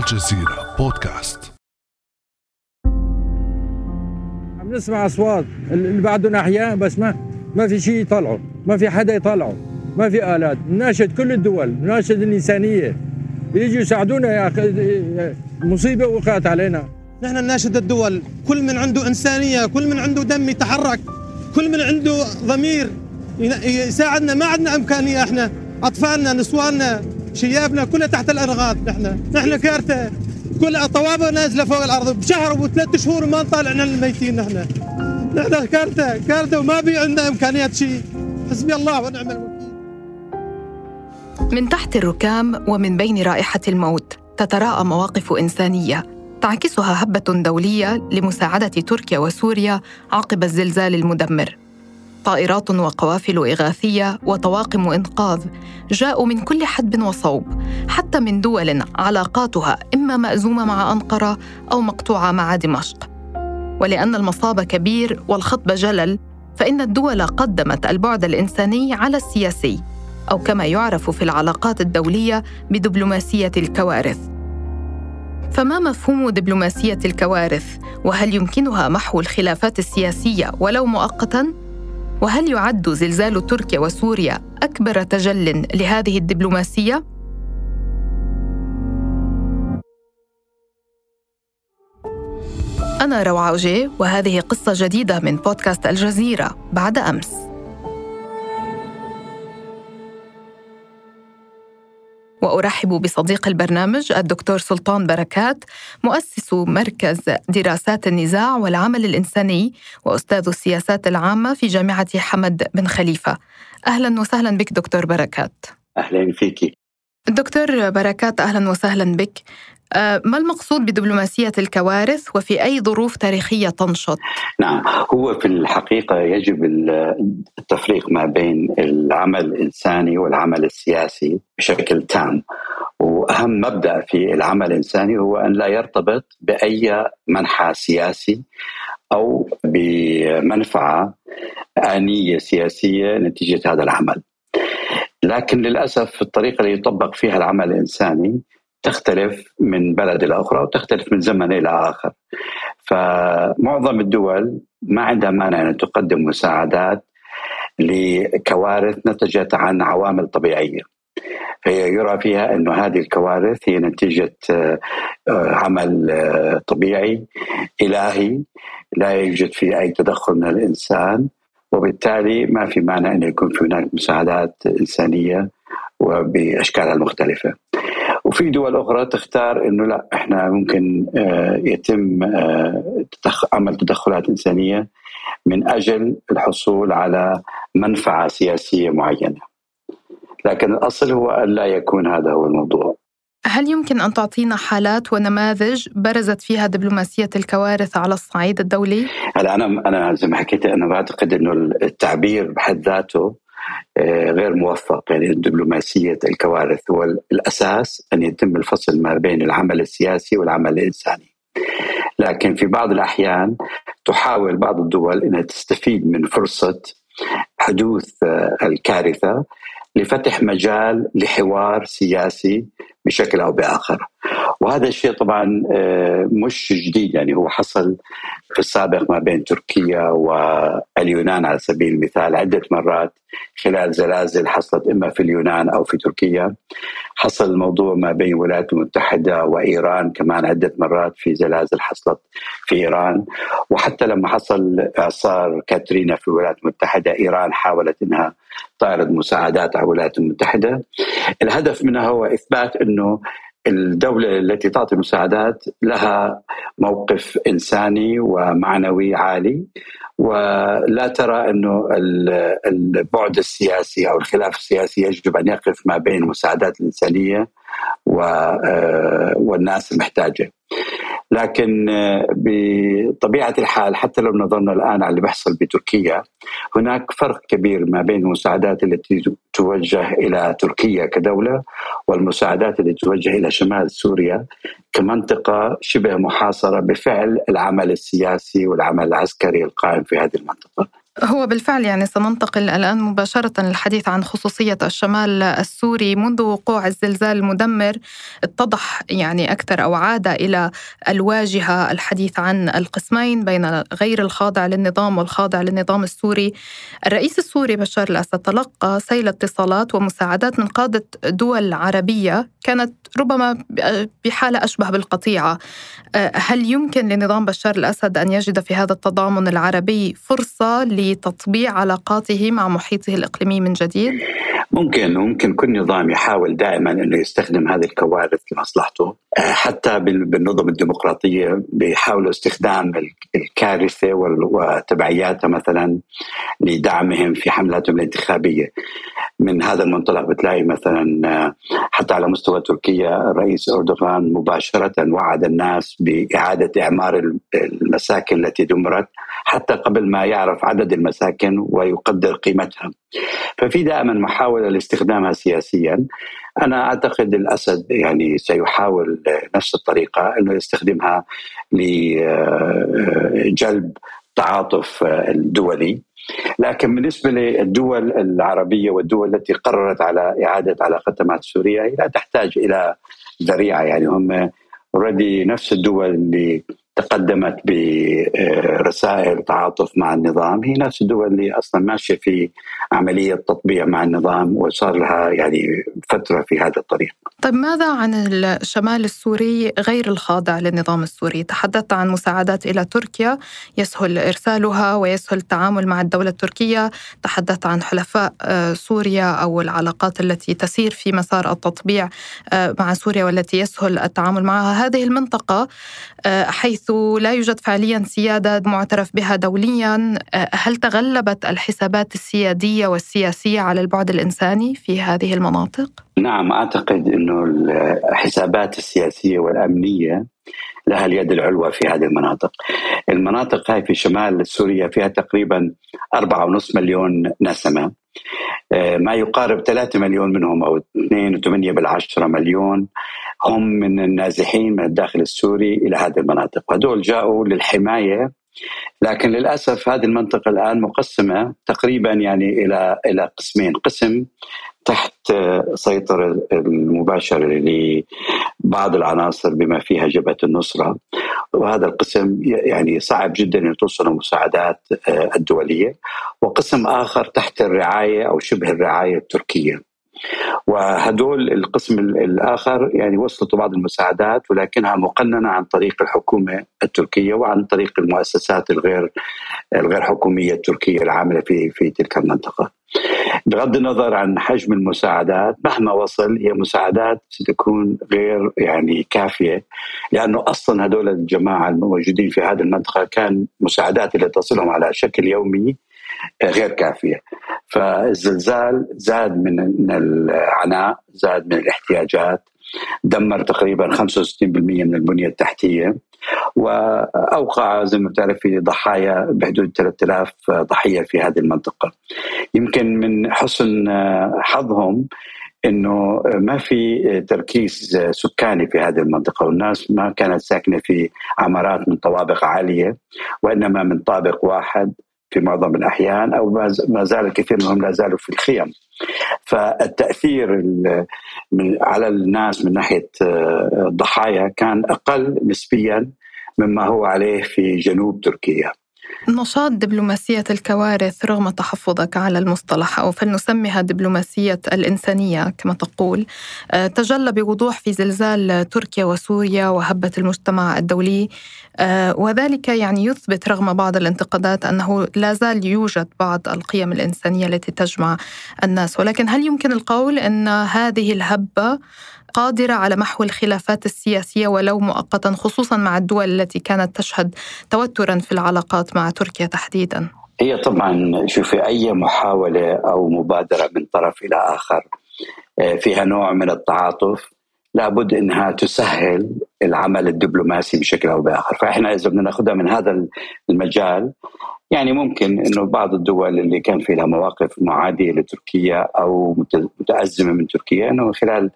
الجزيرة بودكاست. عم نسمع أصوات. اللي بعدهم أحياء بس ما ما في شيء يطلعوا. ما في حدا يطلعه ما في آلات. ناشد كل الدول. ناشد الإنسانية. يجوا يساعدونا يا أخي. مصيبة وقعت علينا. نحن نناشد الدول. كل من عنده إنسانية كل من عنده دم يتحرك كل من عنده ضمير يساعدنا. ما عندنا إمكانية إحنا. أطفالنا نسواننا. شيابنا كلها تحت الأرغاف نحن نحن كارثة كل طوابة نازلة فوق الأرض. بشهر وثلاث شهور ما نطالعنا الميتين نحن. نحن كارثة كارثة وما في عندنا إمكانيات شيء. حسبي الله ونعم الوكيل. من تحت الركام ومن بين رائحة الموت تتراءى مواقف إنسانية تعكسها هبة دولية لمساعدة تركيا وسوريا عقب الزلزال المدمر. طائرات وقوافل إغاثية وطواقم إنقاذ جاءوا من كل حدب وصوب، حتى من دول علاقاتها إما مأزومة مع أنقرة أو مقطوعة مع دمشق. ولأن المصاب كبير والخطب جلل، فإن الدول قدمت البعد الإنساني على السياسي، أو كما يعرف في العلاقات الدولية بدبلوماسية الكوارث. فما مفهوم دبلوماسية الكوارث؟ وهل يمكنها محو الخلافات السياسية ولو مؤقتاً؟ وهل يعد زلزال تركيا وسوريا أكبر تجل لهذه الدبلوماسية؟ أنا روعة أوجي وهذه قصة جديدة من بودكاست الجزيرة بعد أمس وأرحب بصديق البرنامج الدكتور سلطان بركات مؤسس مركز دراسات النزاع والعمل الإنساني وأستاذ السياسات العامة في جامعة حمد بن خليفة. أهلا وسهلا بك دكتور بركات. أهلا فيكي دكتور بركات أهلا وسهلا بك. آه، ما المقصود بدبلوماسية الكوارث؟ وفي أي ظروف تاريخية تنشط؟ نعم هو في الحقيقة يجب التفريق ما بين العمل الإنساني والعمل السياسي بشكل تام. وأهم مبدأ في العمل الإنساني هو أن لا يرتبط بأي منحى سياسي أو بمنفعة آنية سياسية نتيجة هذا العمل. لكن للأسف الطريقة اللي يطبق فيها العمل الإنساني تختلف من بلد إلى أخرى وتختلف من زمن إلى آخر. فمعظم الدول ما عندها مانع أن تقدم مساعدات لكوارث نتجت عن عوامل طبيعية. فهي يرى فيها انه هذه الكوارث هي نتيجة عمل طبيعي إلهي لا يوجد فيه أي تدخل من الإنسان وبالتالي ما في مانع أن يكون في هناك مساعدات إنسانية وبأشكالها المختلفة. وفي دول أخرى تختار إنه لا إحنا ممكن يتم عمل تدخلات إنسانية من أجل الحصول على منفعة سياسية معينة. لكن الأصل هو أن لا يكون هذا هو الموضوع. هل يمكن أن تعطينا حالات ونماذج برزت فيها دبلوماسية الكوارث على الصعيد الدولي؟ هلا أنا أنا زي ما حكيت أنا بعتقد إنه التعبير بحد ذاته غير موفق. يعني دبلوماسية الكوارث هو الأساس أن يتم الفصل ما بين العمل السياسي والعمل الإنساني. لكن في بعض الأحيان تحاول بعض الدول أنها تستفيد من فرصة حدوث الكارثة لفتح مجال لحوار سياسي بشكل أو بآخر. وهذا الشيء طبعا مش جديد. يعني هو حصل في السابق ما بين تركيا واليونان على سبيل المثال عدة مرات. خلال زلازل حصلت إما في اليونان أو في تركيا. حصل الموضوع ما بين الولايات المتحدة وإيران كمان عدة مرات في زلازل حصلت في إيران. وحتى لما حصل إعصار كاترينا في الولايات المتحدة إيران حاولت إنها تعرض مساعدات على الولايات المتحدة. الهدف منها هو إثبات إنه الدولة التي تعطي مساعدات لها موقف إنساني ومعنوي عالي ولا ترى أنه البعد السياسي أو الخلاف السياسي يجب أن يقف ما بين المساعدات الإنسانية والناس المحتاجة. لكن بطبيعة الحال حتى لو نظرنا الآن على اللي بيحصل بتركيا هناك فرق كبير ما بين المساعدات التي توجه إلى تركيا كدولة والمساعدات التي توجه إلى شمال سوريا كمنطقة شبه محاصرة بفعل العمل السياسي والعمل العسكري القائم في هذه المنطقة. هو بالفعل يعني سننتقل الآن مباشرة للحديث عن خصوصية الشمال السوري منذ وقوع الزلزال المدمر. اتضح يعني أكثر أو عاد إلى الواجهة الحديث عن القسمين بين غير الخاضع للنظام والخاضع للنظام السوري. الرئيس السوري بشار الأسد تلقى سيل اتصالات ومساعدات من قادة دول عربية كانت ربما بحالة أشبه بالقطيعة. هل يمكن لنظام بشار الأسد أن يجد في هذا التضامن العربي فرصة لتطبيع علاقاته مع محيطه الإقليمي من جديد؟ ممكن ممكن كل نظام يحاول دائما إنه يستخدم هذه الكوارث لمصلحته حتى بالنظم الديمقراطية بيحاولوا استخدام الكارثة وتبعياتها مثلا لدعمهم في حملاتهم الانتخابية من هذا المنطلق بتلاقي مثلا حتى على مستوى تركيا الرئيس أردوغان مباشرة وعد الناس بإعادة إعمار المساكن التي دمرت حتى قبل ما يعرف عدد المساكن ويقدر قيمتها. ففي دائما محاولة لاستخدامها سياسيا أنا أعتقد الأسد يعني سيحاول نفس الطريقة إنه يستخدمها لجلب تعاطف الدولي. لكن بالنسبة للدول العربية والدول التي قررت على إعادة علاقتها مع سوريا هي لا تحتاج إلى ذريعة. يعني هم اوريدي نفس الدول اللي تقدمت برسائل تعاطف مع النظام هي نفس الدول اللي أصلا ماشية في عملية تطبيع مع النظام وصار لها يعني فترة في هذا الطريق. طيب ماذا عن الشمال السوري غير الخاضع للنظام السوري؟ تحدثت عن مساعدات إلى تركيا يسهل إرسالها ويسهل التعامل مع الدولة التركية، تحدثت عن حلفاء سوريا أو العلاقات التي تسير في مسار التطبيع مع سوريا والتي يسهل التعامل معها، هذه المنطقة آه، حيث لا يوجد فعليا سيادة معترف بها دوليا هل تغلبت الحسابات السيادية والسياسية على البعد الإنساني في هذه المناطق؟ نعم أعتقد إنه الحسابات السياسية والأمنية لها اليد العلوى في هذه المناطق. المناطق هاي في شمال سوريا فيها تقريبا 4.5 مليون نسمة. ما يقارب 3 مليون منهم أو 2.8 بالعشرة مليون هم من النازحين من الداخل السوري إلى هذه المناطق. وهدول جاءوا للحماية لكن للأسف هذه المنطقة الآن مقسمة تقريبا يعني إلى إلى قسمين. قسم تحت سيطرة المباشرة لبعض العناصر بما فيها جبهة النصرة. وهذا القسم يعني صعب جدا أن توصل المساعدات الدولية. وقسم آخر تحت الرعاية أو شبه الرعاية التركية. وهدول القسم الآخر يعني وصلت بعض المساعدات ولكنها مقننة عن طريق الحكومة التركية وعن طريق المؤسسات الغير الغير حكومية التركية العاملة في في تلك المنطقة. بغض النظر عن حجم المساعدات مهما وصل هي مساعدات ستكون غير يعني كافية لأنه أصلا هدول الجماعة الموجودين في هذه المنطقة كان مساعدات اللي تصلهم على شكل يومي غير كافية فالزلزال زاد من العناء زاد من الاحتياجات دمر تقريبا 65% من البنية التحتية وأوقع زي ما بتعرفي ضحايا بحدود 3000 ضحية في هذه المنطقة. يمكن من حسن حظهم إنه ما في تركيز سكاني في هذه المنطقة والناس ما كانت ساكنة في عمارات من طوابق عالية وإنما من طابق واحد في معظم الأحيان أو ما زال الكثير منهم لا زالوا في الخيم. فالتأثير على الناس من ناحية الضحايا آه، كان أقل نسبيا مما هو عليه في جنوب تركيا. نشاط دبلوماسية الكوارث رغم تحفظك على المصطلح أو فلنسميها دبلوماسية الإنسانية كما تقول آه، تجلى بوضوح في زلزال تركيا وسوريا وهبة المجتمع الدولي. آه، وذلك يعني يثبت رغم بعض الانتقادات أنه لا زال يوجد بعض القيم الإنسانية التي تجمع الناس. ولكن هل يمكن القول أن هذه الهبة قادرة على محو الخلافات السياسية ولو مؤقتا خصوصا مع الدول التي كانت تشهد توترا في العلاقات مع تركيا تحديدا. هي طبعا شوفي أي محاولة أو مبادرة من طرف إلى آخر آه، فيها نوع من التعاطف لابد إنها تسهل العمل الدبلوماسي بشكل أو بآخر، فإحنا إذا بدنا ناخذها من هذا المجال يعني ممكن إنه بعض الدول اللي كان في لها مواقف معادية لتركيا أو متأزمة من تركيا إنه خلال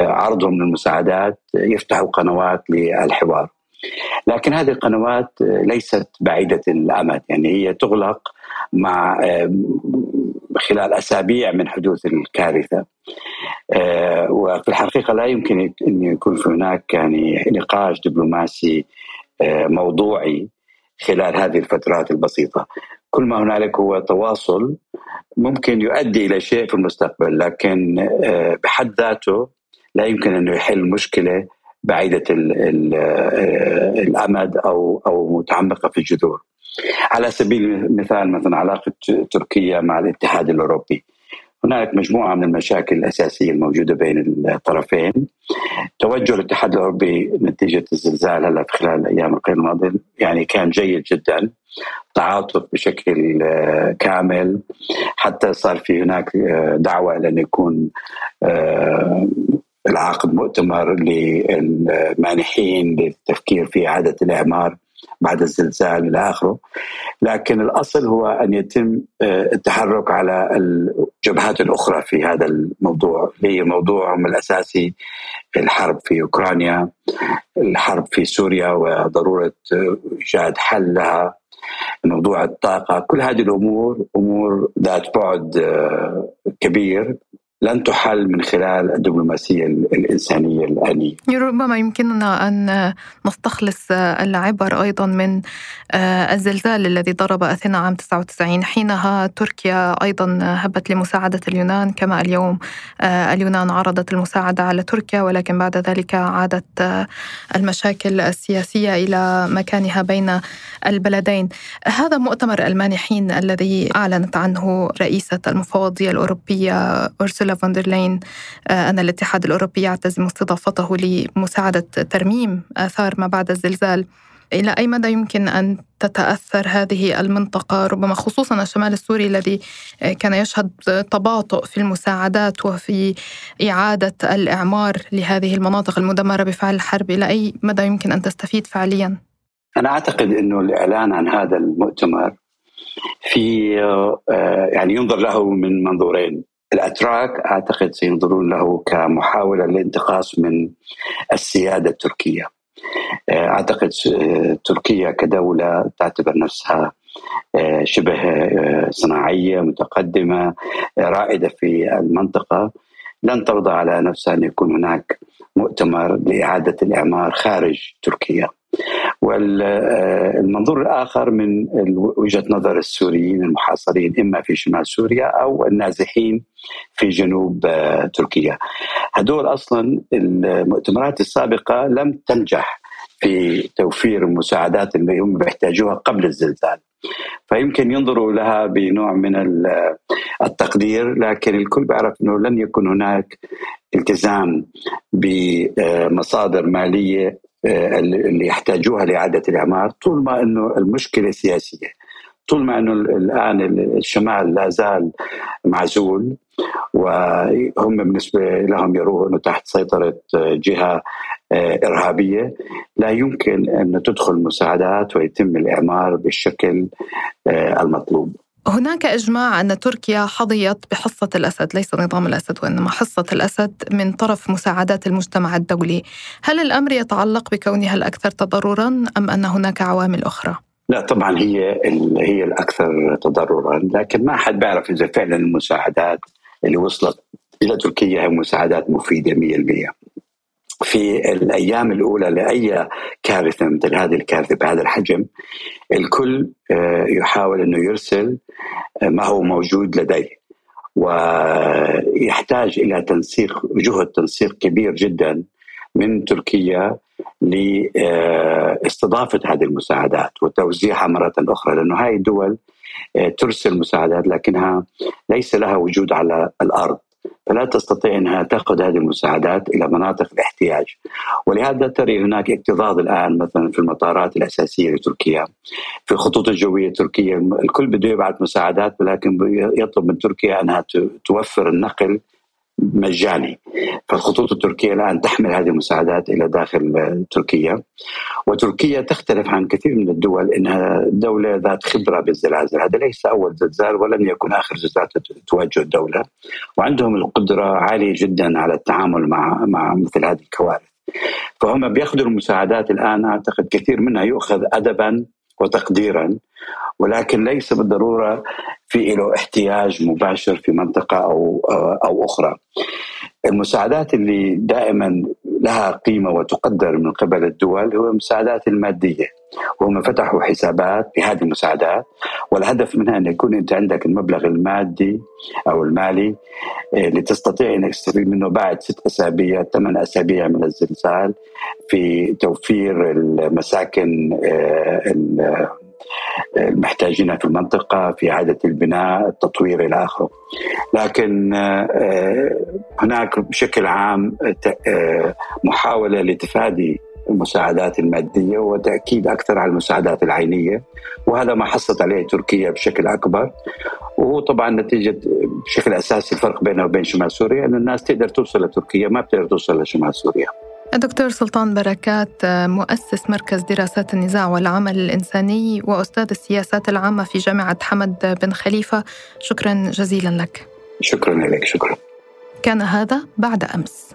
عرضهم للمساعدات يفتحوا قنوات للحوار. لكن هذه القنوات ليست بعيدة الامد يعني هي تغلق مع خلال أسابيع من حدوث الكارثة. وفي الحقيقة لا يمكن أن يكون هناك يعني نقاش دبلوماسي موضوعي خلال هذه الفترات البسيطة. كل ما هنالك هو تواصل ممكن يؤدي إلى شيء في المستقبل لكن آه، بحد ذاته لا يمكن أنه يحل مشكلة بعيدة آه، الأمد أو أو متعمقة في الجذور. على سبيل المثال مثلا علاقة تركيا مع الاتحاد الأوروبي. هناك مجموعة من المشاكل الأساسية الموجودة بين الطرفين. توجه الاتحاد الأوروبي نتيجة الزلزال هلا في خلال الأيام القليله الماضيه يعني كان جيد جدا. تعاطف بشكل آه، كامل حتى صار في هناك آه، دعوة إلى أن يكون العقد مؤتمر للمانحين للتفكير في إعادة الإعمار بعد الزلزال إلى آخره. لكن الأصل هو أن يتم التحرك على الجبهات الأخرى في هذا الموضوع. هي موضوعهم الأساسي الحرب في أوكرانيا الحرب في سوريا وضرورة إيجاد حل لها موضوع الطاقة. كل هذه الأمور أمور ذات بعد آه، كبير. لن تحل من خلال الدبلوماسية الإنسانية الآنية. ربما يمكننا أن نستخلص العبر أيضا من آه، الزلزال الذي ضرب أثينا عام 99 حينها. تركيا أيضا هبت لمساعدة اليونان كما اليوم آه، اليونان عرضت المساعدة على تركيا ولكن بعد ذلك عادت آه، المشاكل السياسية إلى مكانها بين البلدين. هذا مؤتمر المانحين الذي أعلنت عنه رئيسة المفوضية الأوروبية أرسولا أورسولا فوندرلاين آه، أن الاتحاد الأوروبي يعتزم استضافته لمساعدة ترميم آثار ما بعد الزلزال. إلى أي مدى يمكن أن تتأثر هذه المنطقة؟ ربما خصوصا الشمال السوري الذي آه، كان يشهد تباطؤ في المساعدات وفي إعادة الإعمار لهذه المناطق المدمرة بفعل الحرب. إلى أي مدى يمكن أن تستفيد فعليا؟ أنا أعتقد أنه الإعلان عن هذا المؤتمر في آه، يعني ينظر له من منظورين. الأتراك أعتقد سينظرون له كمحاولة للانتقاص من السيادة التركية. أعتقد تركيا كدولة تعتبر نفسها شبه صناعية متقدمة رائدة في المنطقة لن ترضى على نفسها أن يكون هناك مؤتمر لإعادة الإعمار خارج تركيا. والمنظور الآخر من وجهة نظر السوريين المحاصرين إما في شمال سوريا أو النازحين في جنوب آه، تركيا. هدول أصلا المؤتمرات السابقة لم تنجح في توفير المساعدات اللي هم بيحتاجوها قبل الزلزال. فيمكن ينظروا لها بنوع من التقدير لكن الكل بيعرف إنه لن يكون هناك التزام بمصادر مالية آه، اللي يحتاجوها لإعادة الإعمار طول ما إنه المشكلة سياسية طول ما إنه الآن الشمال لا زال معزول وهم بالنسبة لهم يروه إنه تحت سيطرة جهة آه، إرهابية لا يمكن ان تدخل مساعدات ويتم الإعمار بالشكل آه، المطلوب. هناك إجماع أن تركيا حظيت بحصة الأسد ليس نظام الأسد وإنما حصة الأسد من طرف مساعدات المجتمع الدولي، هل الأمر يتعلق بكونها الأكثر تضررا أم أن هناك عوامل أخرى؟ لا طبعا هي هي الأكثر تضررا لكن ما حد بيعرف إذا فعلا المساعدات اللي وصلت إلى تركيا هي مساعدات مفيدة 100%. في الأيام الأولى لأي كارثة مثل هذه الكارثة بهذا الحجم الكل آه، يحاول إنه يرسل آه، ما هو موجود لديه. ويحتاج إلى تنسيق جهد تنسيق كبير جدا من تركيا لاستضافه هذه المساعدات وتوزيعها مرة أخرى لأنه هاي الدول آه، ترسل مساعدات لكنها ليس لها وجود على الأرض. فلا تستطيع إنها تأخذ هذه المساعدات إلى مناطق الاحتياج. ولهذا ترى هناك اكتظاظ الآن مثلا في المطارات الأساسية لتركيا في الخطوط الجوية التركيه الكل بده يبعث مساعدات ولكن يطلب من تركيا أنها توفر النقل مجاني. فالخطوط التركية الآن تحمل هذه المساعدات إلى داخل تركيا وتركيا تختلف عن كثير من الدول إنها دولة ذات خبرة بالزلازل. هذا ليس أول زلزال ولن يكون آخر زلزال تواجه الدولة وعندهم القدرة عالية جدا على التعامل مع مع مثل هذه الكوارث. فهم بياخذوا المساعدات الآن أعتقد كثير منها يؤخذ ادبا وتقديرا ولكن ليس بالضرورة في له احتياج مباشر في منطقة أو أو أخرى. المساعدات اللي دائما لها قيمة وتقدر من قبل الدول هو المساعدات المادية وهم فتحوا حسابات بهذه المساعدات والهدف منها أن يكون أنت عندك المبلغ المادي أو المالي اللي تستطيع انك تستفيد منه بعد ست أسابيع ثمان أسابيع من الزلزال في توفير المساكن المحتاجينها في المنطقة في إعادة البناء التطوير إلى آخره لكن آه، هناك بشكل عام آه، محاولة لتفادي المساعدات المادية وتأكيد أكثر على المساعدات العينية وهذا ما حصلت عليه تركيا بشكل أكبر وهو طبعا نتيجة بشكل أساسي الفرق بينه وبين شمال سوريا أن الناس تقدر توصل لتركيا ما بتقدر توصل لشمال سوريا. الدكتور سلطان بركات مؤسس مركز دراسات النزاع والعمل الإنساني وأستاذ السياسات العامة في جامعة حمد بن خليفة. شكرا جزيلا لك. شكرا لك شكرا. كان هذا بعد أمس.